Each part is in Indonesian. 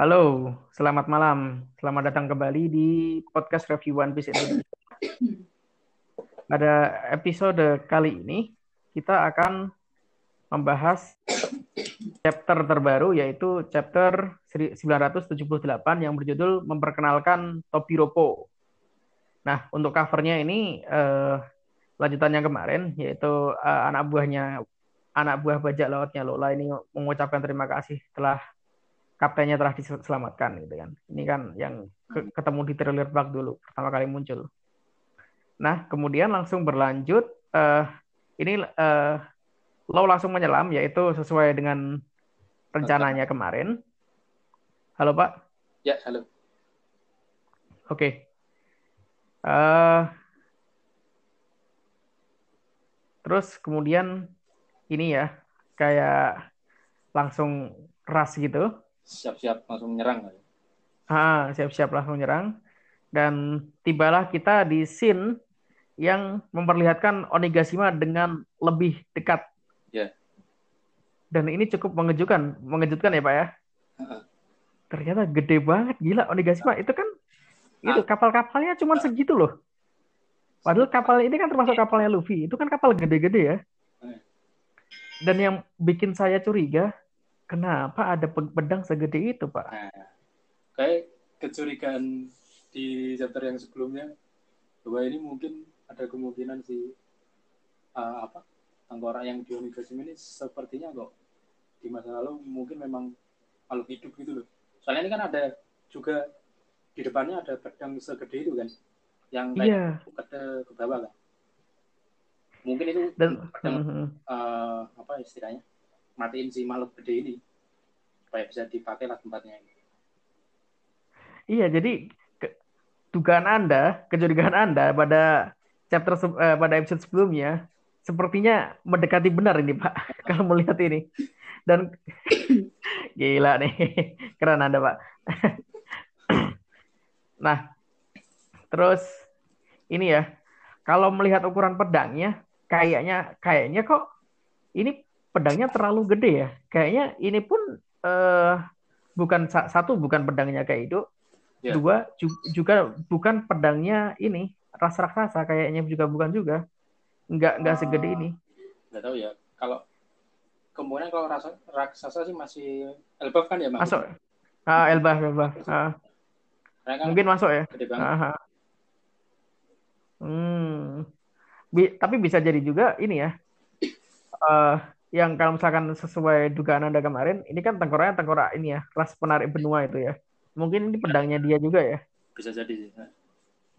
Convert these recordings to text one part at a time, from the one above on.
Halo, selamat malam. Selamat datang kembali di podcast review One Piece Indonesia. Pada episode kali ini, kita akan membahas chapter terbaru yaitu chapter 978 yang berjudul memperkenalkan Tobiropo. Nah, untuk covernya ini eh, lanjutannya kemarin yaitu eh, anak buahnya anak buah bajak lautnya Lola ini mengucapkan terima kasih telah kaptennya telah diselamatkan gitu kan. Ini kan yang ketemu di trailer bug dulu pertama kali muncul. Nah, kemudian langsung berlanjut uh, ini uh, Law langsung menyelam yaitu sesuai dengan rencananya kemarin. Halo Pak. Ya, halo. Oke. Okay. Uh, eh, terus kemudian ini ya kayak langsung ras gitu. Siap-siap langsung nyerang. Ah, siap-siap langsung nyerang. Dan tibalah kita di scene yang memperlihatkan Onigashima dengan lebih dekat. Ya. Dan ini cukup mengejutkan, mengejutkan ya Pak ya. Uh-uh. Ternyata gede banget, gila Onigashima itu kan uh. itu kapal-kapalnya cuma uh. segitu loh. Padahal kapal ini kan termasuk kapalnya Luffy, itu kan kapal gede-gede ya. Dan yang bikin saya curiga, kenapa ada pedang segede itu, Pak? Nah, kayak kecurigaan di chapter yang sebelumnya bahwa ini mungkin ada kemungkinan si uh, apa tengkorak yang di Onigashima ini sepertinya kok di masa lalu mungkin memang makhluk hidup gitu loh. Soalnya ini kan ada juga di depannya ada pedang segede itu kan yang kayak yeah. ke, ke bawah kan mungkin itu dan uh, uh, apa istilahnya matiin si makhluk gede ini supaya bisa dipakai lah tempatnya ini. Iya, jadi ke, dugaan Anda, kecurigaan Anda pada chapter uh, pada episode sebelumnya sepertinya mendekati benar ini, Pak. kalau melihat ini. Dan gila nih, keren Anda, Pak. nah, terus ini ya, kalau melihat ukuran pedangnya, kayaknya kayaknya kok ini pedangnya terlalu gede ya. Kayaknya ini pun uh, bukan satu bukan pedangnya kayak itu. Yeah. Dua juga bukan pedangnya ini ras raksasa kayaknya juga bukan juga. Enggak enggak uh, segede ini. Enggak tahu ya. Kalau kemudian kalau rasa raksasa sih masih elbaf kan ya, Mas? Masuk. Ah, elbaf, elbaf. Ah. Kan Mungkin masuk ya. Gede banget. Hmm bi tapi bisa jadi juga ini ya uh, yang kalau misalkan sesuai dugaan anda kemarin ini kan tengkoraknya tengkorak ini ya ras penarik benua itu ya. Mungkin ini pedangnya dia juga ya. Bisa jadi sih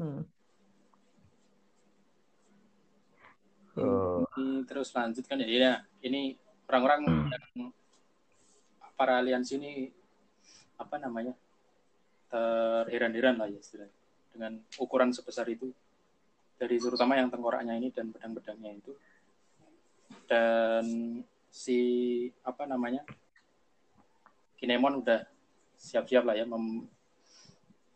hmm. ini terus lanjut kan ya. Ya ini orang-orang hmm. yang para aliansi ini apa namanya terheran-heran lah ya istilahnya. Dengan ukuran sebesar itu. Dari terutama yang tengkoraknya ini dan pedang-pedangnya itu dan si apa namanya Kinemon udah siap-siap lah ya mem,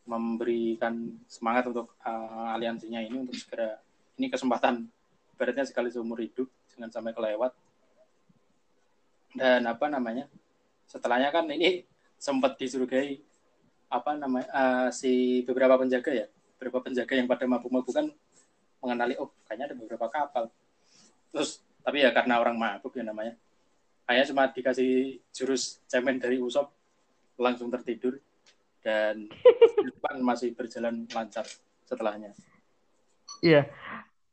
memberikan semangat untuk uh, aliansinya ini untuk segera ini kesempatan beratnya sekali seumur hidup jangan sampai kelewat. Dan apa namanya setelahnya kan ini sempat disurugai apa namanya uh, si beberapa penjaga ya beberapa penjaga yang pada mabuk-mabuk kan mengenali oh kayaknya ada beberapa kapal. Terus tapi ya karena orang mabuk ya namanya hanya cuma dikasih jurus cemen dari Usop langsung tertidur dan depan masih berjalan lancar setelahnya iya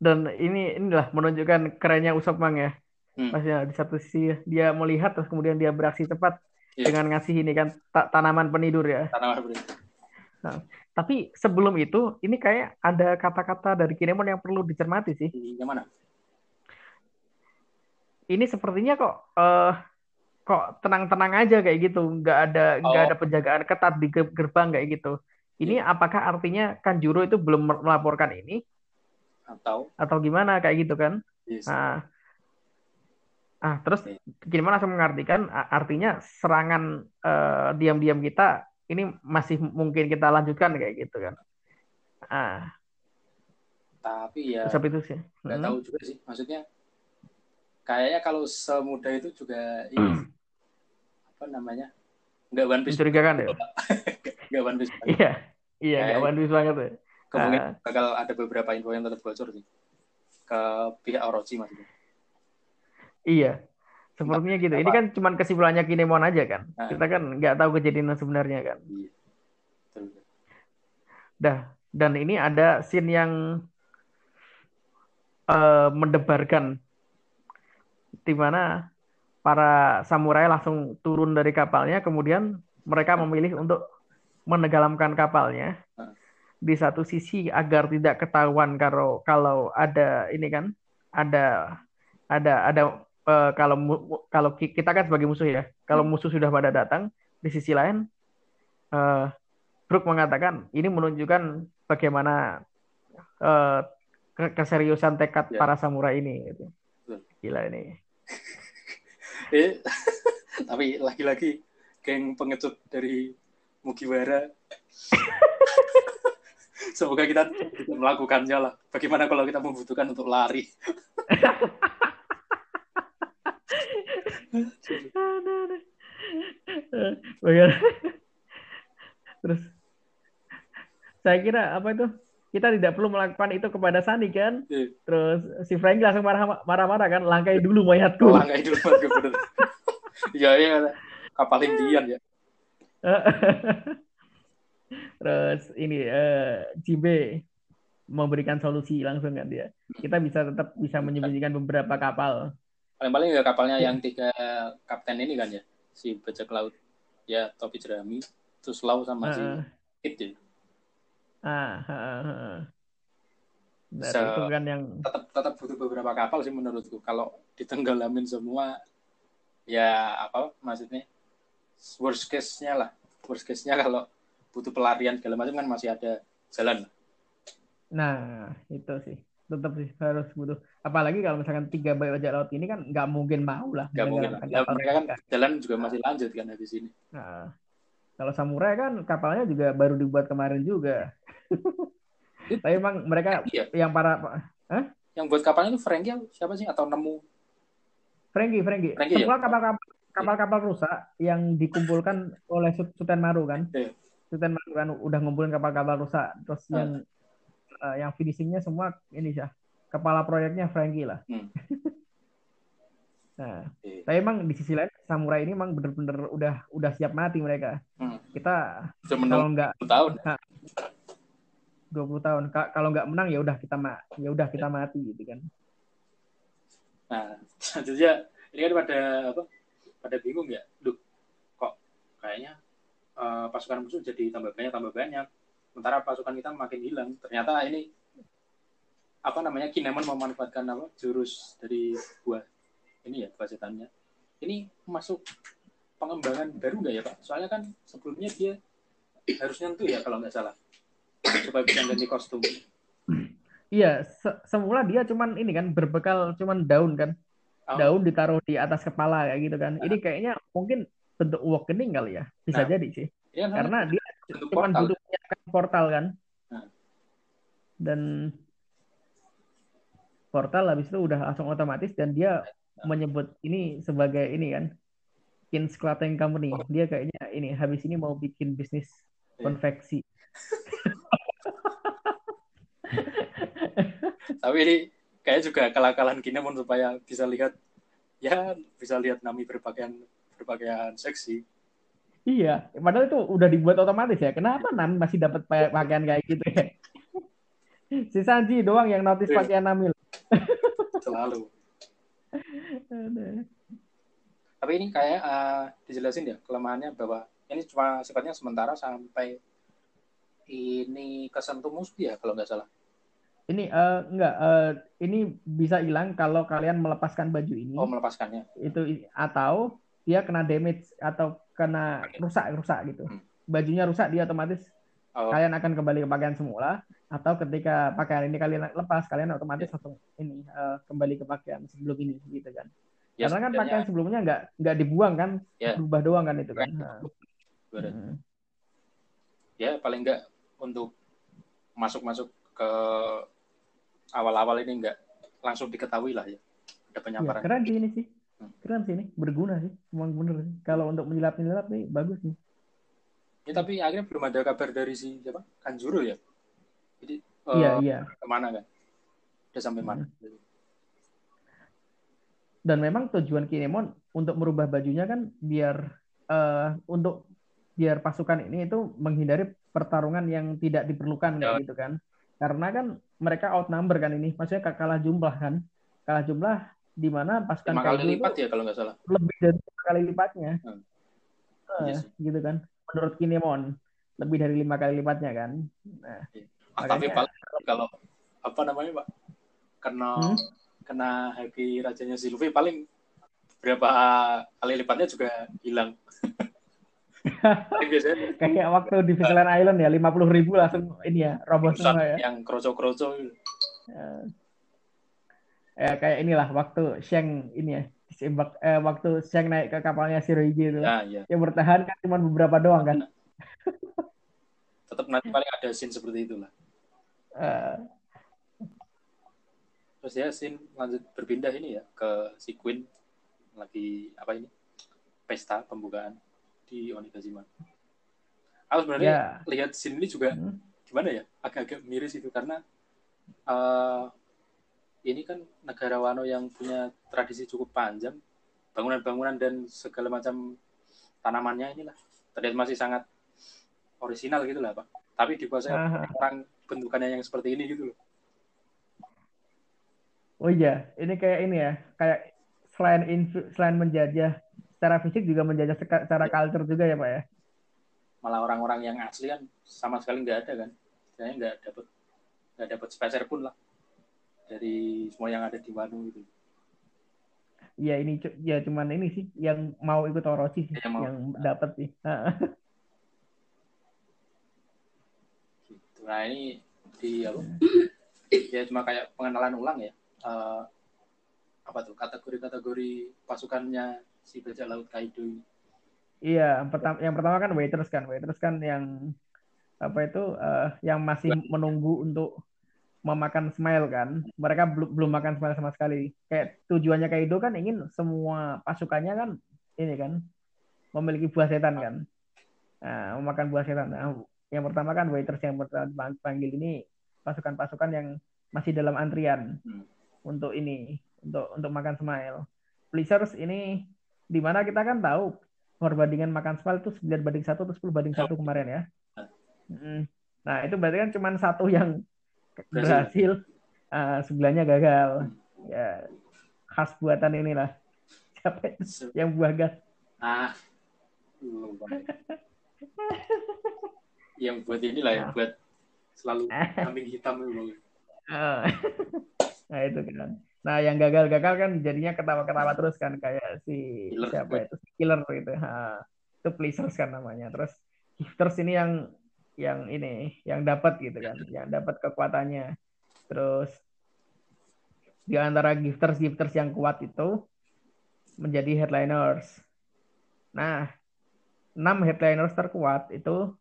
dan ini inilah menunjukkan kerennya Usop Mang ya hmm. Maksudnya di satu sisi dia melihat terus kemudian dia beraksi cepat yeah. dengan ngasih ini kan tanaman penidur ya tanaman penidur nah, tapi sebelum itu, ini kayak ada kata-kata dari Kinemon yang perlu dicermati sih. Yang mana? Ini sepertinya kok uh, kok tenang-tenang aja kayak gitu, nggak ada nggak oh. ada penjagaan ketat di gerbang kayak gitu. Ini hmm. apakah artinya Kanjuro itu belum melaporkan ini? Atau atau gimana kayak gitu kan? Yes. Nah, Ah, terus gimana langsung mengartikan artinya serangan uh, diam-diam kita ini masih mungkin kita lanjutkan kayak gitu kan. Ah. Tapi ya Usap itu sih. Nggak hmm. tahu juga sih. Maksudnya kayaknya kalau semudah itu juga ini hmm. apa namanya? Nggak One Piece. Mencurigakan ya? Nggak One Piece. Iya. Iya, nggak. One Piece banget ya. Kemungkinan Ah. bakal ada beberapa info yang tetap bocor sih. Ke pihak Orochi maksudnya. Iya. Sepertinya gitu. Ini kan cuman kesimpulannya Kinemon aja kan. Ah. Kita kan nggak tahu kejadian sebenarnya kan. Iya. Dah. Dan ini ada scene yang eh, mendebarkan di mana para samurai langsung turun dari kapalnya, kemudian mereka memilih untuk menenggelamkan kapalnya di satu sisi agar tidak ketahuan kalau kalau ada ini kan ada ada ada eh, kalau kalau ki- kita kan sebagai musuh ya, kalau musuh sudah pada datang, di sisi lain eh Brook mengatakan ini menunjukkan bagaimana ke- keseriusan tekad Ya. para samurai ini gitu. Gila ini. Eh, tapi lagi-lagi geng pengecut dari Mugiwara. Semoga kita bisa melakukannya lah. Bagaimana kalau kita membutuhkan untuk lari? Terus saya kira apa itu? Kita tidak perlu melakukan itu kepada Sani kan? Eh, Terus si Franky langsung marah- marah-marah kan, langkai dulu mayatku. Langkai dulu Mas, bener. Iya, iya. Kapal Indian ya. Terus ini eh Jibe memberikan solusi langsung kan dia. Kita bisa tetap bisa menyembunyikan beberapa kapal. Paling-paling ya kapalnya yang tiga kapten ini kan ya. Si bajak laut. Ya, topi jerami. Terus Lau sama si Heeh. Kid ya. Ah. Nah, Se- itu kan yang tetap tetap butuh beberapa kapal sih menurutku kalau ditenggelamin semua ya apa maksudnya worst case-nya lah worst case-nya kalau butuh pelarian segala macam kan masih ada jalan Nah, itu sih. Tetap sih harus butuh. Apalagi kalau misalkan tiga bajak laut ini kan nggak mungkin mau lah. nggak mungkin lah ya, mereka kan jalan juga masih lanjut kan habis ini Nah, kalau samurai kan kapalnya juga baru dibuat kemarin juga. Tapi emang mereka iya yang para yang buat kapalnya itu Franky siapa sih atau nemu Franky, Franky. Franky, ya? Semua kapal-kapal kapal-kapal rusak yang dikumpulkan oleh Sultan Maru kan. Iya. Sultan Maru kan udah ngumpulin kapal-kapal rusak. Terus Ah. yang eh, yang finishingnya semua ini sih. Kepala proyeknya Franky lah. Hmm. Nah, Oke. tapi emang di sisi lain samurai ini emang bener-bener udah udah siap mati mereka. Hmm. Kita kalau nggak 10 tahun 20 tahun, ka- kalau nggak menang ya udah kita ma ya udah kita mati gitu kan. nah selanjutnya ini kan pada apa pada bingung ya. Duh, kok kayaknya eh, pasukan musuh jadi tambah banyak tambah banyak. Sementara pasukan kita makin hilang. Ternyata ini apa namanya Kinemon memanfaatkan apa jurus dari buah ini ya buah setannya. Ini masuk pengembangan baru nggak ya pak? Soalnya kan sebelumnya dia harus nyentuh ya kalau nggak salah supaya bisa ganti kostum Iya, se- semula dia cuman ini kan berbekal cuman daun kan. Oh. Daun ditaruh di atas kepala kayak gitu kan. Ini kayaknya mungkin bentuk awakening kali ya. Bisa Nah. jadi sih. Kan Karena dia cuman butuh menyiapkan portal kan. Nah. Dan portal habis itu udah langsung otomatis dan dia menyebut ini sebagai ini kan. Kins Clothing Company. Dia kayaknya ini habis ini mau bikin bisnis Iya. konveksi. Tapi ini kayak juga kalakalan Kinemon supaya bisa lihat ya bisa lihat Nami berpakaian berpakaian seksi. Iya, padahal itu udah dibuat otomatis ya. Kenapa Nami masih dapat pa- pakaian kayak gitu ya? Si Sanji doang yang notice Iya. pakaian Nami. Selalu. Tapi ini kayak eh, dijelasin ya kelemahannya bahwa ini cuma sifatnya sementara sampai ini kesentuh musuh ya kalau nggak salah. Ini eh, enggak eh, ini bisa hilang kalau kalian melepaskan baju ini Oh melepaskannya. itu atau dia kena damage atau kena rusak rusak gitu. Hmm. Bajunya rusak dia otomatis Oh, kalian akan kembali ke pakaian semula atau ketika pakaian ini kalian lepas kalian otomatis Ya. langsung ini eh, kembali ke pakaian sebelum ini gitu kan. ya Karena kan pakaian sebelumnya nggak nggak dibuang kan, Ya. berubah doang kan itu kan. Nah, hmm. ya paling nggak untuk masuk-masuk ke awal-awal ini nggak langsung diketahui lah ya ada Iya, penyamparan. keren sih ini sih. Keren sih ini, berguna sih. Emang bener sih. Kalau untuk menyilap-menyilap nih bagus nih. Ya tapi akhirnya belum ada kabar dari si siapa? Kanjuro ya. Jadi eh, Iya, iya. ke mana kan? Udah sampai mana? Dan memang tujuan Kinemon untuk merubah bajunya kan biar eh, untuk biar pasukan ini itu menghindari pertarungan yang tidak diperlukan kayak Ya. gitu kan. Karena kan mereka outnumber kan ini, maksudnya kalah jumlah kan. Kalah jumlah di mana pasukan kali lipat itu ya kalau nggak salah. lebih dari lima kali lipatnya. Hmm. Eh, Iya sih. gitu kan. Menurut Kinemon lebih dari lima kali lipatnya kan. Nah, Ah, tapi Makanya- paling kalau apa namanya pak? Kena Hmm? kena haki rajanya si Luffy paling berapa kali lipatnya juga hilang. Biasanya kayak waktu di Vigilant Island ya 50 ribu langsung ini ya urusan semua ya. yang kroco-kroco gitu. ya kayak inilah waktu Sheng ini ya disembak eh, waktu Sheng naik ke kapalnya Shirohige itu Ya, ya. yang bertahan kan cuma beberapa doang kan Tetap nanti paling ada scene seperti itulah. Eh, Terus ya scene lanjut berpindah ini ya ke si Queen lagi apa ini pesta pembukaan di Onigashima. Aku sebenarnya ya lihat scene ini juga Hmm. gimana ya agak-agak miris itu karena eh, ini kan negara Wano yang punya tradisi cukup panjang bangunan-bangunan dan segala macam tanamannya inilah terlihat masih sangat orisinal gitu lah pak tapi dikuasai Aha. orang bentukannya yang seperti ini gitu loh oh iya ini kayak ini ya kayak selain selain menjajah secara fisik juga menjajah secara culture juga ya pak ya malah orang-orang yang asli kan sama sekali nggak ada kan saya nggak dapat nggak dapat speser pun lah dari semua yang ada di Wano gitu Iya ini ya cuman ini sih yang mau ikut Orochi sih Yang mau. yang dapat sih. Gitu. Nah ini di apa? ya cuma kayak pengenalan ulang ya. Eh, apa tuh kategori-kategori pasukannya si bajak laut Kaido ini. Iya, pertama yang pertama kan waiters kan, waiters kan yang apa itu eh, yang masih menunggu untuk memakan smile kan. Mereka belum belum makan smile sama sekali. Kayak tujuannya Kaido kan ingin semua pasukannya kan ini kan memiliki buah setan kan. Nah, memakan buah setan. Nah, yang pertama kan waiters yang pertama panggil ini pasukan-pasukan yang masih dalam antrian Hmm. untuk ini untuk untuk makan smile. Blizzards ini di mana kita kan tahu perbandingan makan smile itu 9 banding 1 atau 10 banding 1 kemarin ya. Mm. Nah, itu berarti kan cuma satu yang berhasil, ah, sebelahnya gagal. Ya, khas buatan inilah. Siapa itu yang buah gas? Ah, yang buat inilah yang buat selalu kambing hitam itu. Ah. nah, itu kan. Nah, yang gagal-gagal kan jadinya ketawa-ketawa terus kan kayak si Killer. siapa itu? Si Killer gitu. Ha. Itu pleasers kan namanya. Terus gifters ini yang yang ini, yang dapat gitu kan, yang dapat kekuatannya. Terus di antara gifters-gifters yang kuat itu menjadi headliners. Nah, enam headliners terkuat itu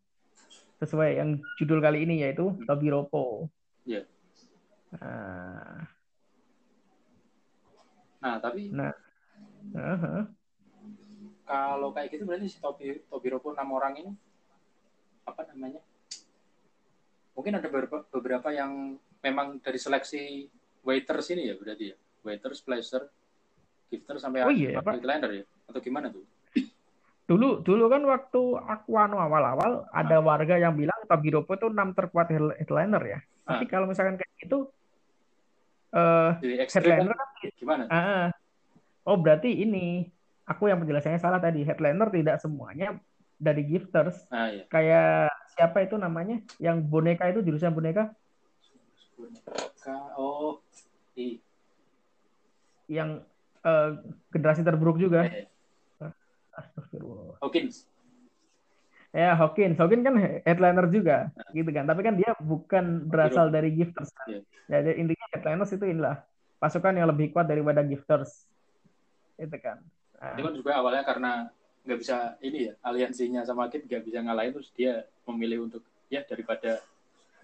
sesuai yang judul kali ini yaitu Tobiropo. Iya. Nah, Nah, tapi nah, uh-huh. kalau kayak gitu berarti si Tobi Tobiropo enam orang ini apa namanya? Mungkin ada beberapa, beberapa yang memang dari seleksi waiters ini ya berarti ya. Waiters, placer, gifter sampai Oh iya, Pak. ya. Atau gimana tuh? Dulu dulu kan waktu aku anu awal-awal ada Ah. warga yang bilang Tobiropo itu enam terkuat head- headliner ya. Tapi Ah. kalau misalkan kayak gitu eh Jadi ekstrim headliner kan kan gimana? ah, ah. oh berarti ini aku yang penjelasannya salah tadi. Headliner tidak semuanya dari gifters. Nah, ya. Kayak siapa itu namanya? Yang boneka itu jurusan boneka Ka- Oh, i, yang eh, generasi terburuk juga. eh, Astagfirullah. Hawkins. Ya, Hawkins. Hawkins kan headliner juga, gitu kan. Tapi kan dia bukan berasal dari gifters. kan. Jadi intinya headliners itu inilah pasukan yang lebih kuat daripada gifters. Itu kan. Nah, Itu kan juga awalnya karena nggak bisa ini ya aliansinya sama Kid nggak bisa ngalahin terus dia memilih untuk ya daripada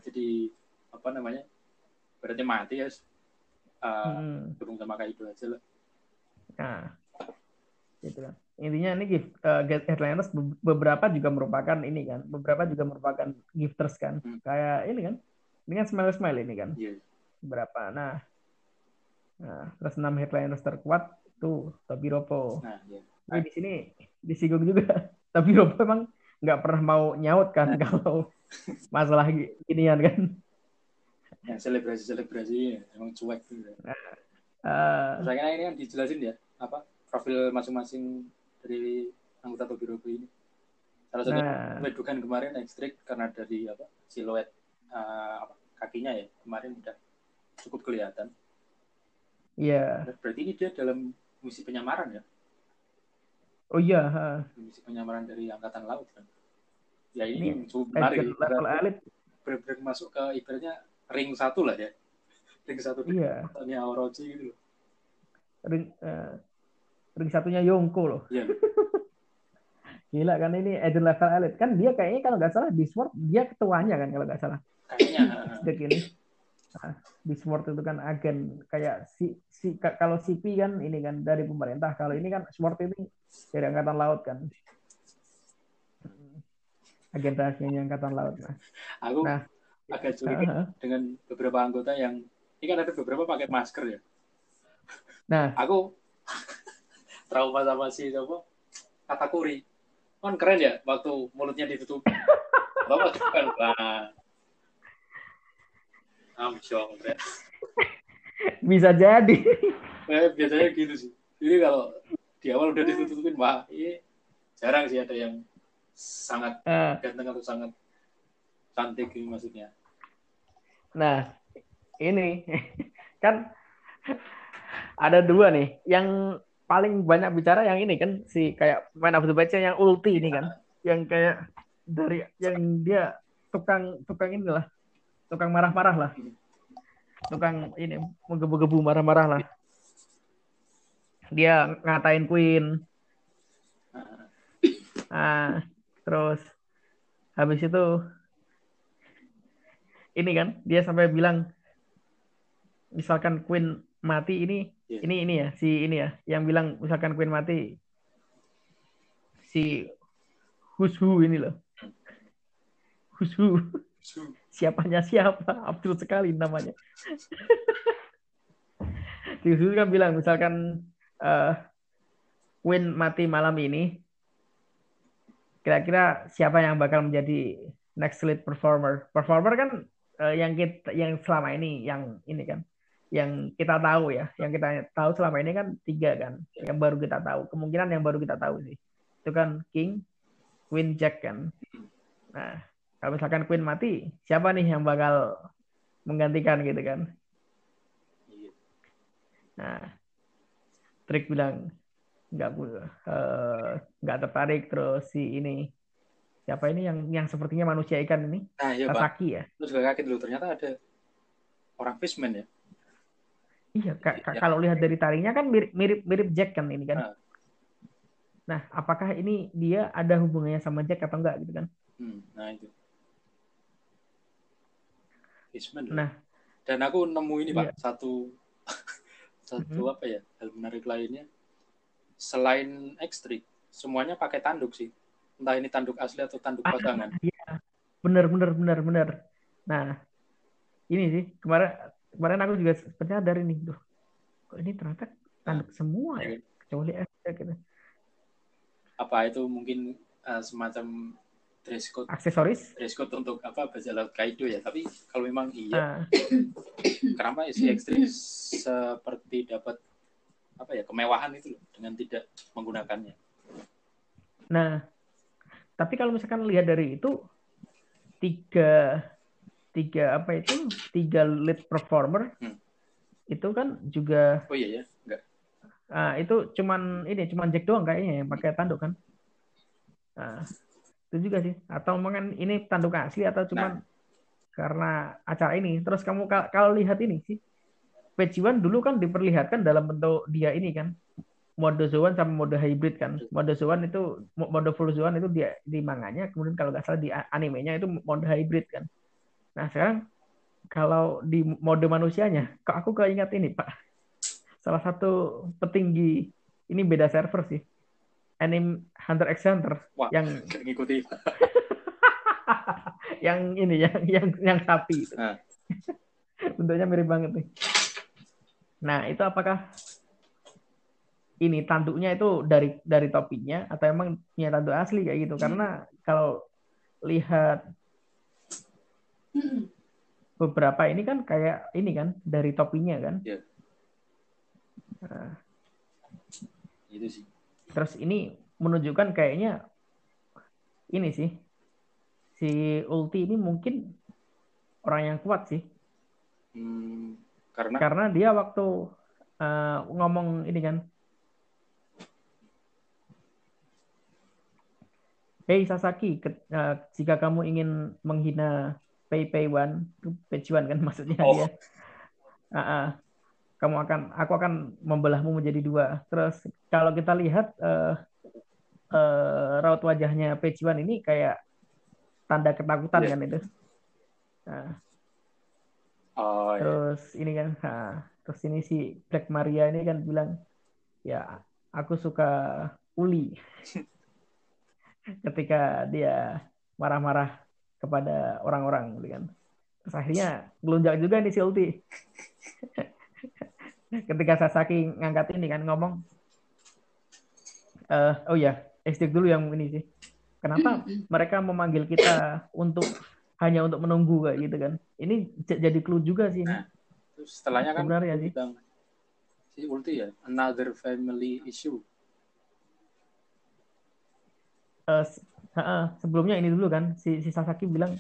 jadi apa namanya berarti mati ya uh, hmm. sama Kaido aja lah. Nah, gitu kan intinya ini gift uh, headliners beberapa juga merupakan ini kan beberapa juga merupakan gifters kan hmm. kayak ini kan ini kan smile smile ini kan yeah. berapa nah nah terus enam headliners terkuat tuh Tobi Ropo nah, yeah. Nah, di sini disinggung juga tapi Ropo emang nggak pernah mau nyaut kan nah. kalau masalah ginian kan yang selebrasi selebrasi emang cuek gitu nah, uh, ini kan dijelasin ya apa profil masing-masing dari anggota Tobi Robo ini. Salah satu nah. Wedukan kemarin ekstrik karena dari apa siluet uh, apa, kakinya ya kemarin udah cukup kelihatan. Iya. Yeah. Berarti ini dia dalam misi penyamaran ya? Oh iya. Misi penyamaran dari angkatan laut kan. Ya ini, ini cukup menarik. Level elit. Benar-benar masuk ke ibaratnya ring satu lah ya. Ring satu. Iya. Tanya Orochi gitu loh. Ring, uh, ring satunya Yongko loh. Iya. Gila kan ini agent level elite kan dia kayaknya kalau nggak salah di Sword dia ketuanya kan kalau nggak salah. Kayaknya. Sejak ini. Nah, di Sword itu kan agen kayak si, si kalau CP kan ini kan dari pemerintah kalau ini kan Sword ini dari angkatan laut kan agen rahasianya angkatan laut nah aku nah, agak curiga uh -huh. dengan beberapa anggota yang ini kan ada beberapa pakai masker ya nah aku trauma sama si siapa? Katakuri. Kan keren ya waktu mulutnya ditutup. Bapak kan wah. Amsyong bisa jadi. Eh, biasanya gitu sih. Jadi kalau di awal udah ditutupin wah ini jarang sih ada yang sangat uh. ganteng atau sangat cantik ini maksudnya. Nah ini. Kan ada dua nih. Yang paling banyak bicara yang ini kan si kayak main of the yang ulti ini kan. Yang kayak dari yang dia tukang tukang inilah. Tukang marah-marah lah. Tukang ini menggebu-gebu marah-marah lah. Dia ngatain Queen. Ah terus habis itu ini kan dia sampai bilang misalkan Queen mati ini yeah. ini ini ya si ini ya yang bilang misalkan Queen mati si Who ini loh. Who? Siapanya siapa? Abdul sekali namanya. Si Who's kan bilang misalkan uh, Queen mati malam ini kira-kira siapa yang bakal menjadi next lead performer? Performer kan uh, yang kita yang selama ini yang ini kan yang kita tahu ya, yang kita tahu selama ini kan tiga kan, yang baru kita tahu. Kemungkinan yang baru kita tahu sih, itu kan King, Queen, Jack kan. Nah, kalau misalkan Queen mati, siapa nih yang bakal menggantikan gitu kan? Nah, Trik bilang nggak uh, nggak tertarik. Terus si ini siapa ini yang yang sepertinya manusia ikan ini? Nah, iya, Sasaki ya? Terus juga kaget dulu ternyata ada orang fishman ya Iya, ya. kalau lihat dari tarinya kan mirip mirip mirip Jack kan ini kan. Nah. nah, apakah ini dia ada hubungannya sama Jack atau enggak gitu kan? Hmm, nah itu. Nah, dan aku nemu ini iya. pak satu satu hmm. apa ya hal menarik lainnya selain ekstrik semuanya pakai tanduk sih entah ini tanduk asli atau tanduk ah, pasangan. Iya, bener bener bener bener. Nah, ini sih kemarin kemarin aku juga nyadar ini tuh kok ini ternyata tanduk semua ya kecuali F gitu. Apa itu mungkin uh, semacam dress code? Aksesoris? Dress code untuk apa baca laut kaido ya? Tapi kalau memang iya uh. kenapa si ekstrim seperti dapat apa ya kemewahan itu loh dengan tidak menggunakannya? Nah tapi kalau misalkan lihat dari itu tiga tiga apa itu? Tiga lead performer. Hmm. itu kan juga oh iya ya enggak. Ah itu cuman ini cuman Jack doang kayaknya yang pakai tanduk kan? Nah, itu juga sih. Atau mungkin ini tanduk asli atau cuman nah. karena acara ini. Terus kamu kalau lihat ini sih Page dulu kan diperlihatkan dalam bentuk dia ini kan. Mode Zoan sama mode hybrid kan. Mode Zoan itu mode full Zoan itu dia di manganya, kemudian kalau nggak salah di animenya itu mode hybrid kan. Nah sekarang kalau di mode manusianya, kok aku keingat ini Pak, salah satu petinggi ini beda server sih. anime Hunter x Hunter Wah, yang ngikuti. yang ini yang yang yang sapi itu. Nah. Bentuknya mirip banget nih. Nah, itu apakah ini tanduknya itu dari dari topinya atau emang punya tanduk asli kayak gitu? Karena kalau lihat beberapa ini kan kayak ini kan dari topinya kan. Iya. Nah, Itu sih. terus ini menunjukkan kayaknya ini sih si Ulti ini mungkin orang yang kuat sih Hmm, karena karena dia waktu eh, ngomong ini kan Hei Sasaki, ke- eh, jika kamu ingin menghina Pei Pei Wan, itu Pei Wan kan maksudnya Oh. dia. Ah, ah. kamu akan, aku akan membelahmu menjadi dua. Terus kalau kita lihat eh, eh, raut wajahnya Pei Wan ini kayak tanda ketakutan Iya. kan itu. Nah, oh, iya. Terus ini kan, nah, terus ini si Black Maria ini kan bilang, ya aku suka Uli. Ketika dia marah-marah kepada orang-orang, gitu kan. Terus akhirnya gelunjak juga nih si Ulti. Ketika Sasaki ngangkat ini kan ngomong, eh oh ya, SD dulu yang ini sih. Kenapa mereka memanggil kita untuk hanya untuk menunggu kayak gitu kan? Ini j- jadi clue juga sih ini. Nah, Terus setelahnya kan Sebenarnya dia sih. bilang si Ulti ya, another family issue. Eh, sebelumnya ini dulu kan si, si Sasaki bilang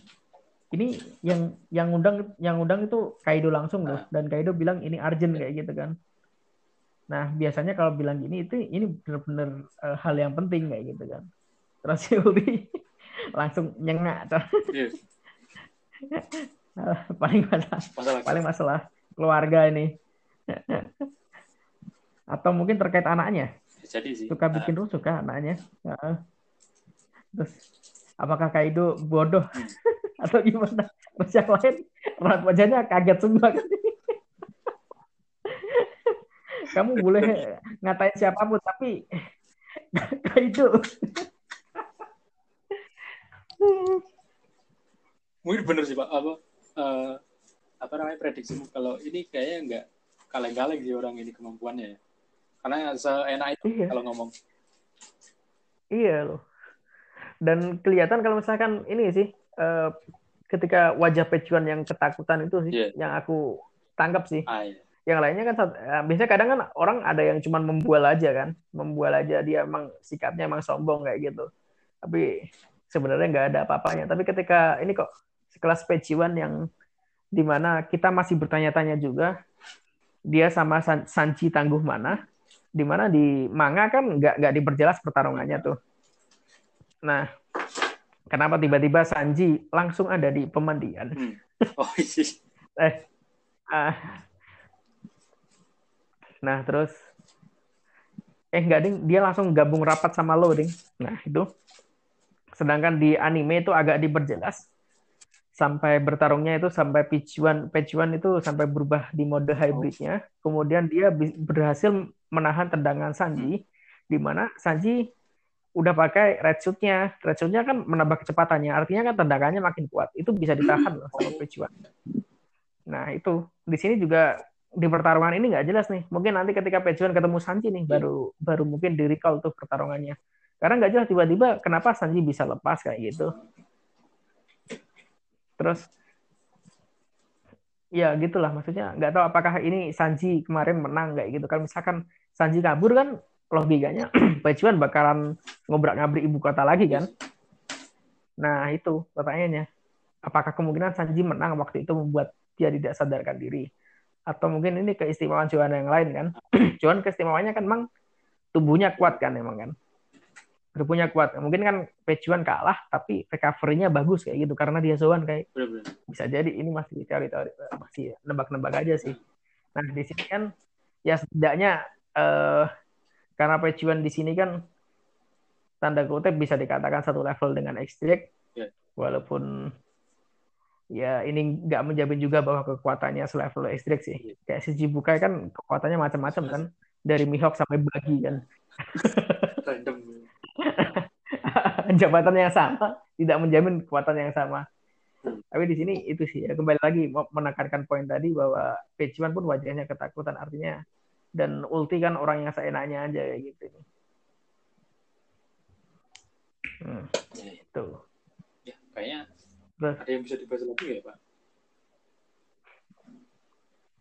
ini yang yang undang yang undang itu Kaido langsung loh dan Kaido bilang ini Arjun kayak gitu kan. Nah biasanya kalau bilang gini itu ini benar-benar eh, hal yang penting kayak gitu kan. Terus si langsung nyengak Iya, paling masalah masalah paling masalah keluarga ini. Atau mungkin terkait anaknya. jadi sih. suka Nah, bikin rusuh kan anaknya. Heeh. Terus apakah Kaido bodoh atau gimana? Terus yang lain raut wajahnya kaget semua kan. Kamu boleh ngatain siapa pun tapi Kaido. mungkin bener sih Pak, apa eh, apa namanya prediksimu kalau ini kayaknya nggak kaleng-kaleng sih orang ini kemampuannya ya. Karena seenak itu Iya. kalau ngomong. Iya loh. Dan kelihatan kalau misalkan ini sih eh, ketika wajah Pecuan yang ketakutan itu sih Iya. yang aku tangkap sih. Ah, iya. yang lainnya kan eh, biasanya kadang kan orang ada yang cuman membual aja kan membual aja dia emang sikapnya emang sombong kayak gitu tapi sebenarnya nggak ada apa-apanya tapi ketika ini kok sekelas Pejiwan yang di mana kita masih bertanya-tanya juga dia sama San- Sanji tangguh mana di mana di manga kan nggak nggak diperjelas pertarungannya tuh nah kenapa tiba-tiba Sanji langsung ada di pemandian? Hmm. Oh iya. eh ah. nah terus? Eh enggak ding. Dia langsung gabung rapat sama lo ding. Nah itu. Sedangkan di anime itu agak diperjelas. Sampai bertarungnya itu sampai Pichuan itu sampai berubah di mode hybridnya. Kemudian dia berhasil menahan tendangan Sanji di mana Sanji udah pakai red suit-nya red suit-nya kan menambah kecepatannya artinya kan tendangannya makin kuat itu bisa ditahan loh sama Pichuan Nah, itu di sini juga di pertarungan ini nggak jelas nih. Mungkin nanti ketika Pejuan ketemu Sanji nih baru baru mungkin di recall tuh pertarungannya. Karena nggak jelas tiba-tiba kenapa Sanji bisa lepas kayak gitu. Terus ya gitulah maksudnya nggak tahu apakah ini Sanji kemarin menang kayak gitu kan misalkan Sanji kabur kan logikanya Pejuan bakalan ngobrak-ngabrik ibu kota lagi kan? Nah itu pertanyaannya. Apakah kemungkinan Sanji menang waktu itu membuat dia tidak sadarkan diri? Atau mungkin ini keistimewaan Juan yang lain kan? Juan keistimewaannya kan memang tubuhnya kuat kan emang kan? Tubuhnya kuat. Mungkin kan Pejuan kalah tapi recovery-nya bagus kayak gitu karena dia Zoan kayak bisa jadi. Ini masih teori-teori masih nebak-nebak aja sih. Nah di sini kan ya setidaknya eh, karena Pejuan di sini kan tanda kutip bisa dikatakan satu level dengan X-Drake Ya. walaupun ya ini nggak menjamin juga bahwa kekuatannya selevel X-Drake sih Iya. kayak si Jibukai kan kekuatannya macam-macam kan dari Mihawk sampai Bagi kan Random. jabatan yang sama tidak menjamin kekuatan yang sama. Hmm. Tapi di sini itu sih ya kembali lagi menekankan poin tadi bahwa Peciman pun wajahnya ketakutan artinya dan Ulti kan orang yang seenaknya aja kayak gitu. Hmm, Ya, ya. itu. ya, kayaknya Terus ada yang bisa dibahas lagi ya, Pak?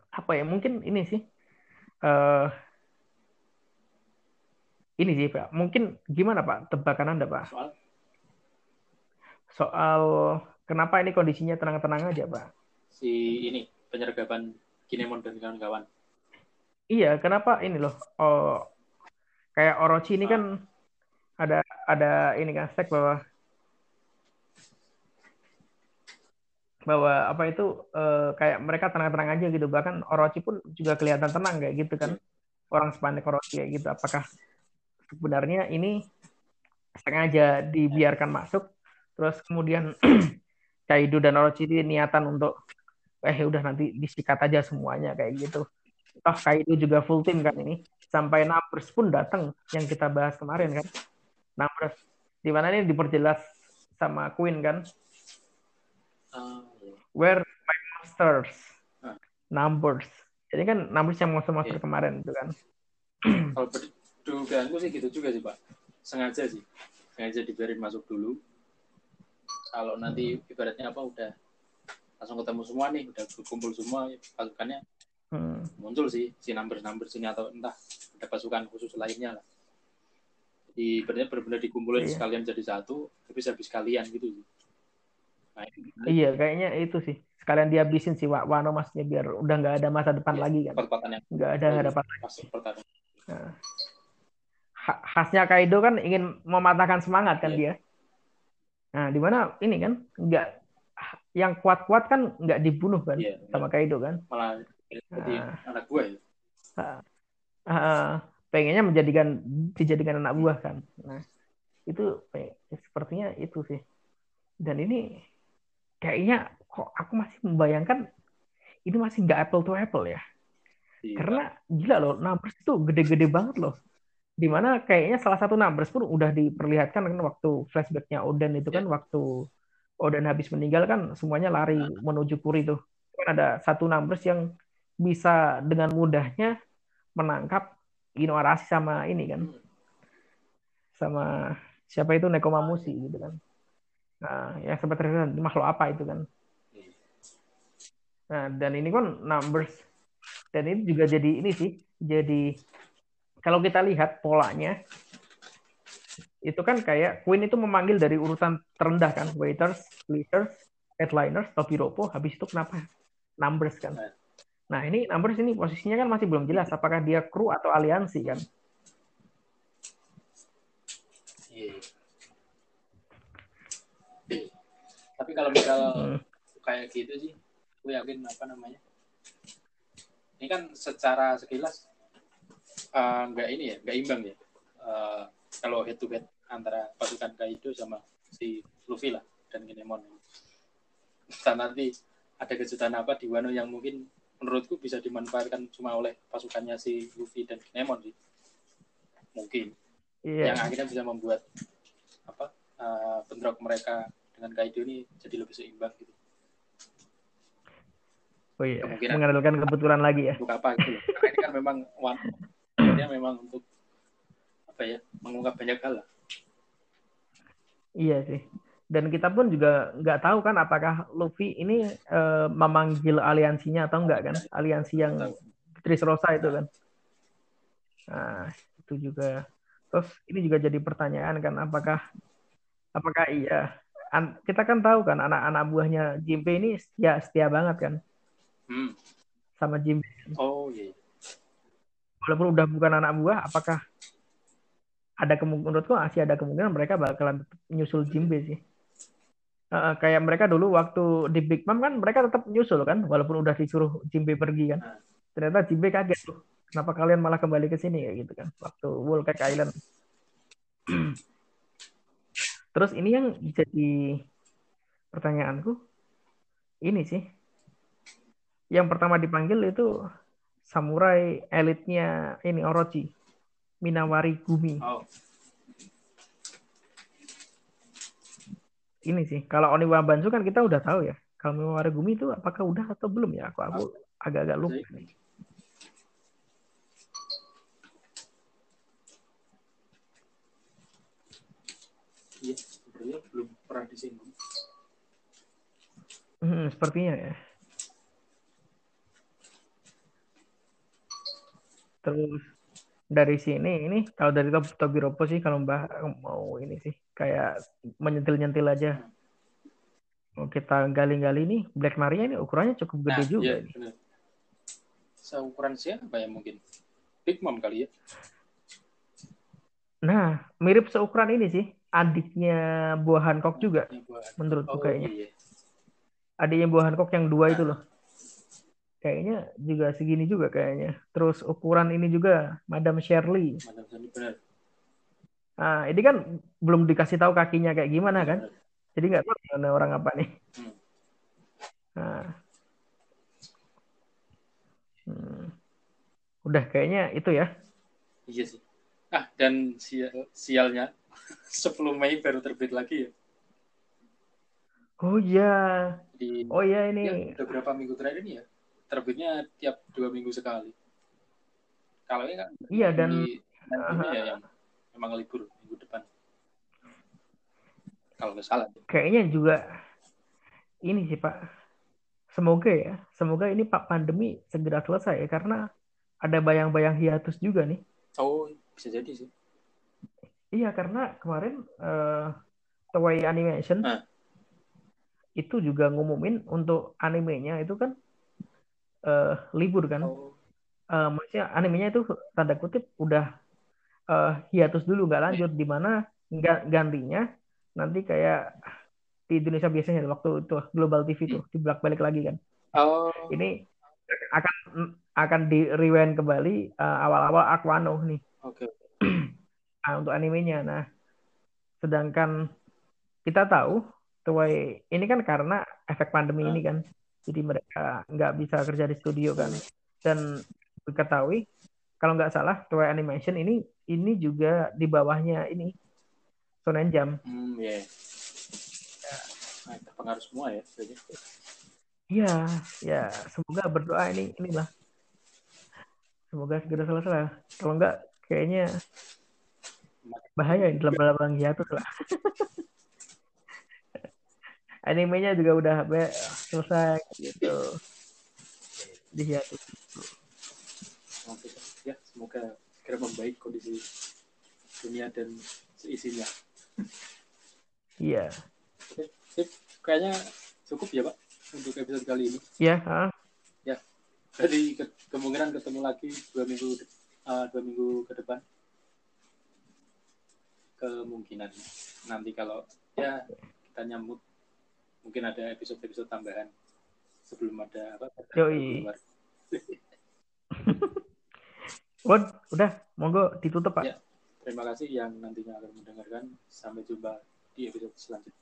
apa ya mungkin ini sih eh ini sih Pak. Mungkin gimana Pak tebakan Anda Pak Soal soal kenapa ini kondisinya tenang-tenang aja Pak? si ini penyergapan Kinemon dan kawan-kawan. Iya, kenapa ini loh? Oh, kayak Orochi ini kan ada ada ini kan stack bahwa bahwa apa itu eh, kayak mereka tenang-tenang aja gitu. Bahkan Orochi pun juga kelihatan tenang kayak gitu kan. Orang sepanik Orochi kayak gitu. Apakah sebenarnya ini sengaja dibiarkan masuk terus kemudian Kaido dan Orochi ini niatan untuk eh udah nanti disikat aja semuanya kayak gitu. Toh Kaido juga full tim kan ini. Sampai Numbers pun datang yang kita bahas kemarin kan. Numbers di mana ini diperjelas sama Queen kan. Iya. Where my monsters? Ah. Numbers. Jadi kan Numbers yang monster-monster Iya. kemarin itu kan. Kalau berdugaanku sih gitu juga sih, Pak. Sengaja sih. Sengaja dibiarin masuk dulu. Kalau nanti ibaratnya apa udah langsung ketemu semua nih, udah berkumpul semua pasukannya Hmm. muncul sih si numbers-numbers ini atau entah ada pasukan khusus lainnya lah. Jadi benar benar dikumpulin Iya. sekalian jadi satu, habis habis kalian gitu sih. Nah, Iya, kayaknya itu sih. Sekalian dihabisin si Wa- Wano masnya biar udah nggak ada masa depan Iya. lagi kan. Nggak ada hadapan pas pertarungan. Nah. Ha- khasnya Kaido kan ingin mematahkan semangat kan Iya. dia. Nah, di mana ini kan nggak yang kuat-kuat kan nggak dibunuh kan Iya, sama Kaido kan. malah jadi Ah. anak gue ya. Ah, pengennya menjadikan dijadikan anak buah kan. Nah, itu pe- sepertinya itu sih. Dan ini kayaknya kok aku masih membayangkan ini masih nggak apple to apple ya. Iya. Karena gila loh, numbers itu gede-gede banget loh. Di mana kayaknya salah satu numbers pun udah diperlihatkan kan waktu flashbacknya Oden itu kan waktu Oden habis meninggal kan semuanya lari menuju Puri tuh. Kan ada satu numbers yang bisa dengan mudahnya menangkap Inuarashi sama ini kan. Sama siapa itu Nekomamushi gitu kan. Nah, yang sempat terlihat makhluk apa itu kan. Nah, dan ini kan numbers dan ini juga jadi ini sih jadi kalau kita lihat polanya itu kan kayak Queen itu memanggil dari urutan terendah kan waiters, leaders, headliners, topiropo habis itu kenapa numbers kan nah ini numbers ini posisinya kan masih belum jelas apakah dia kru atau aliansi kan Iya. Tapi kalau misal Hmm. kayak gitu sih, gue yakin apa namanya? Ini kan secara sekilas eh, nggak ini ya, nggak imbang ya. Eh, kalau head to head antara pasukan Kaido sama si Luffy lah dan Kinemon. Dan nanti ada kejutan apa di Wano yang mungkin menurutku bisa dimanfaatkan cuma oleh pasukannya si Luffy dan Kinemon sih. Mungkin iya yang akhirnya bisa membuat apa uh, bentrok mereka dengan Kaido ini jadi lebih seimbang gitu. oh iya kemungkinan. mengandalkan kebetulan lagi ya Untuk apa gitu. Karena ini kan memang one dia memang untuk apa ya mengungkap banyak hal lah. iya sih dan kita pun juga nggak tahu kan apakah Luffy ini eh, memanggil aliansinya atau enggak kan aliansi yang Tahu. Dressrosa itu kan. Nah, itu juga. Terus ini juga jadi pertanyaan kan apakah apakah iya An- kita kan tahu kan anak-anak buahnya Jimbe ini setia setia banget kan Hmm. sama Jimbe. Oh iya. Walaupun udah bukan anak buah, apakah ada kemungkinan menurutku masih ada kemungkinan mereka bakalan nyusul Jimbe sih. Eh, kayak mereka dulu waktu di Big Mom kan mereka tetap nyusul kan walaupun udah disuruh Jimbe pergi kan. Ternyata Jimbe kaget tuh. Kenapa kalian malah kembali ke sini kayak gitu kan waktu Cake Island. Terus ini yang jadi pertanyaanku ini sih. Yang pertama dipanggil itu samurai elitnya ini Orochi. Minawari Gumi. Oh, Ini sih, kalau Oniwa Bansu kan kita udah tahu ya. Kalau Minawari Gumi itu apakah udah atau belum ya? Aku aku agak-agak lupa. Nih. iya, sebenarnya belum pernah disinggung. Hmm, sepertinya ya. Terus dari sini ini kalau dari Tob Tobiropo sih kalau Mbah mau ini sih kayak menyentil-nyentil aja. Mau kita gali-gali nih Black Maria ini ukurannya cukup gede nah, juga iya, ini. Seukuran siapa ya mungkin? Big Mom kali ya? Nah, mirip seukuran ini sih. Adiknya Buah Hancock juga buat- menurutku Oh kayaknya. iya. Adiknya Buah Hancock yang dua itu loh. Kayaknya juga segini juga kayaknya. Terus ukuran ini juga Madam Shirley. Madam Sandy benar. Nah, ini kan belum dikasih tahu kakinya kayak gimana kan? Jadi nggak tahu gimana orang apa nih. Hmm. Nah. Hmm. Udah kayaknya itu ya. Iya sih. Ah, dan sial, sialnya 10 Mei baru terbit lagi ya. Oh iya. Di Oh iya ya, ini. udah berapa minggu terakhir ini ya? Terbitnya tiap dua minggu sekali. Kalau ini kan Iya dan di nantinya ya yang memang libur minggu depan. Kalau nggak salah. kayaknya juga ini sih Pak. Semoga ya, semoga ini Pak pandemi segera selesai ya karena ada bayang-bayang hiatus juga nih. Oh, bisa jadi sih. Iya karena kemarin eh Toei Animation Ah. itu juga ngumumin untuk animenya itu kan eh libur kan. Oh, Eh, maksudnya animenya itu tanda kutip udah eh, hiatus dulu nggak lanjut di mana ga- gantinya nanti kayak di Indonesia biasanya waktu itu Global TV tuh dibalik balik lagi kan. oh, Ini akan akan di rewind kembali eh, awal-awal Aquano nih oke. Nah, untuk animenya. Nah, sedangkan kita tahu Toei ini kan karena efek pandemi ini kan, jadi mereka nggak bisa kerja di studio kan. Dan diketahui kalau nggak salah Toei Animation ini ini juga di bawahnya ini Shonen Jump. Hmm, ya. Nah, terpengaruh semua ya. Iya, ya semoga berdoa ini inilah. Semoga segera selesai. Kalau nggak kayaknya bahaya ini dalam dalam hiatus lah. Animenya juga udah be- selesai gitu. Di hiatus. Oke, ya semoga segera membaik kondisi dunia dan seisinya. Iya. Oke, sip. Kayaknya cukup ya Pak untuk episode kali ini. Ya, ah. Jadi ke- kemungkinan ketemu lagi dua minggu eh, dua minggu ke depan. Kemungkinan nanti kalau ya kita nyambut mungkin ada episode-episode tambahan sebelum ada apa? Yoi. Wod, udah, monggo ditutup Pak. Ya. Terima kasih yang nantinya akan mendengarkan. Sampai jumpa di episode selanjutnya.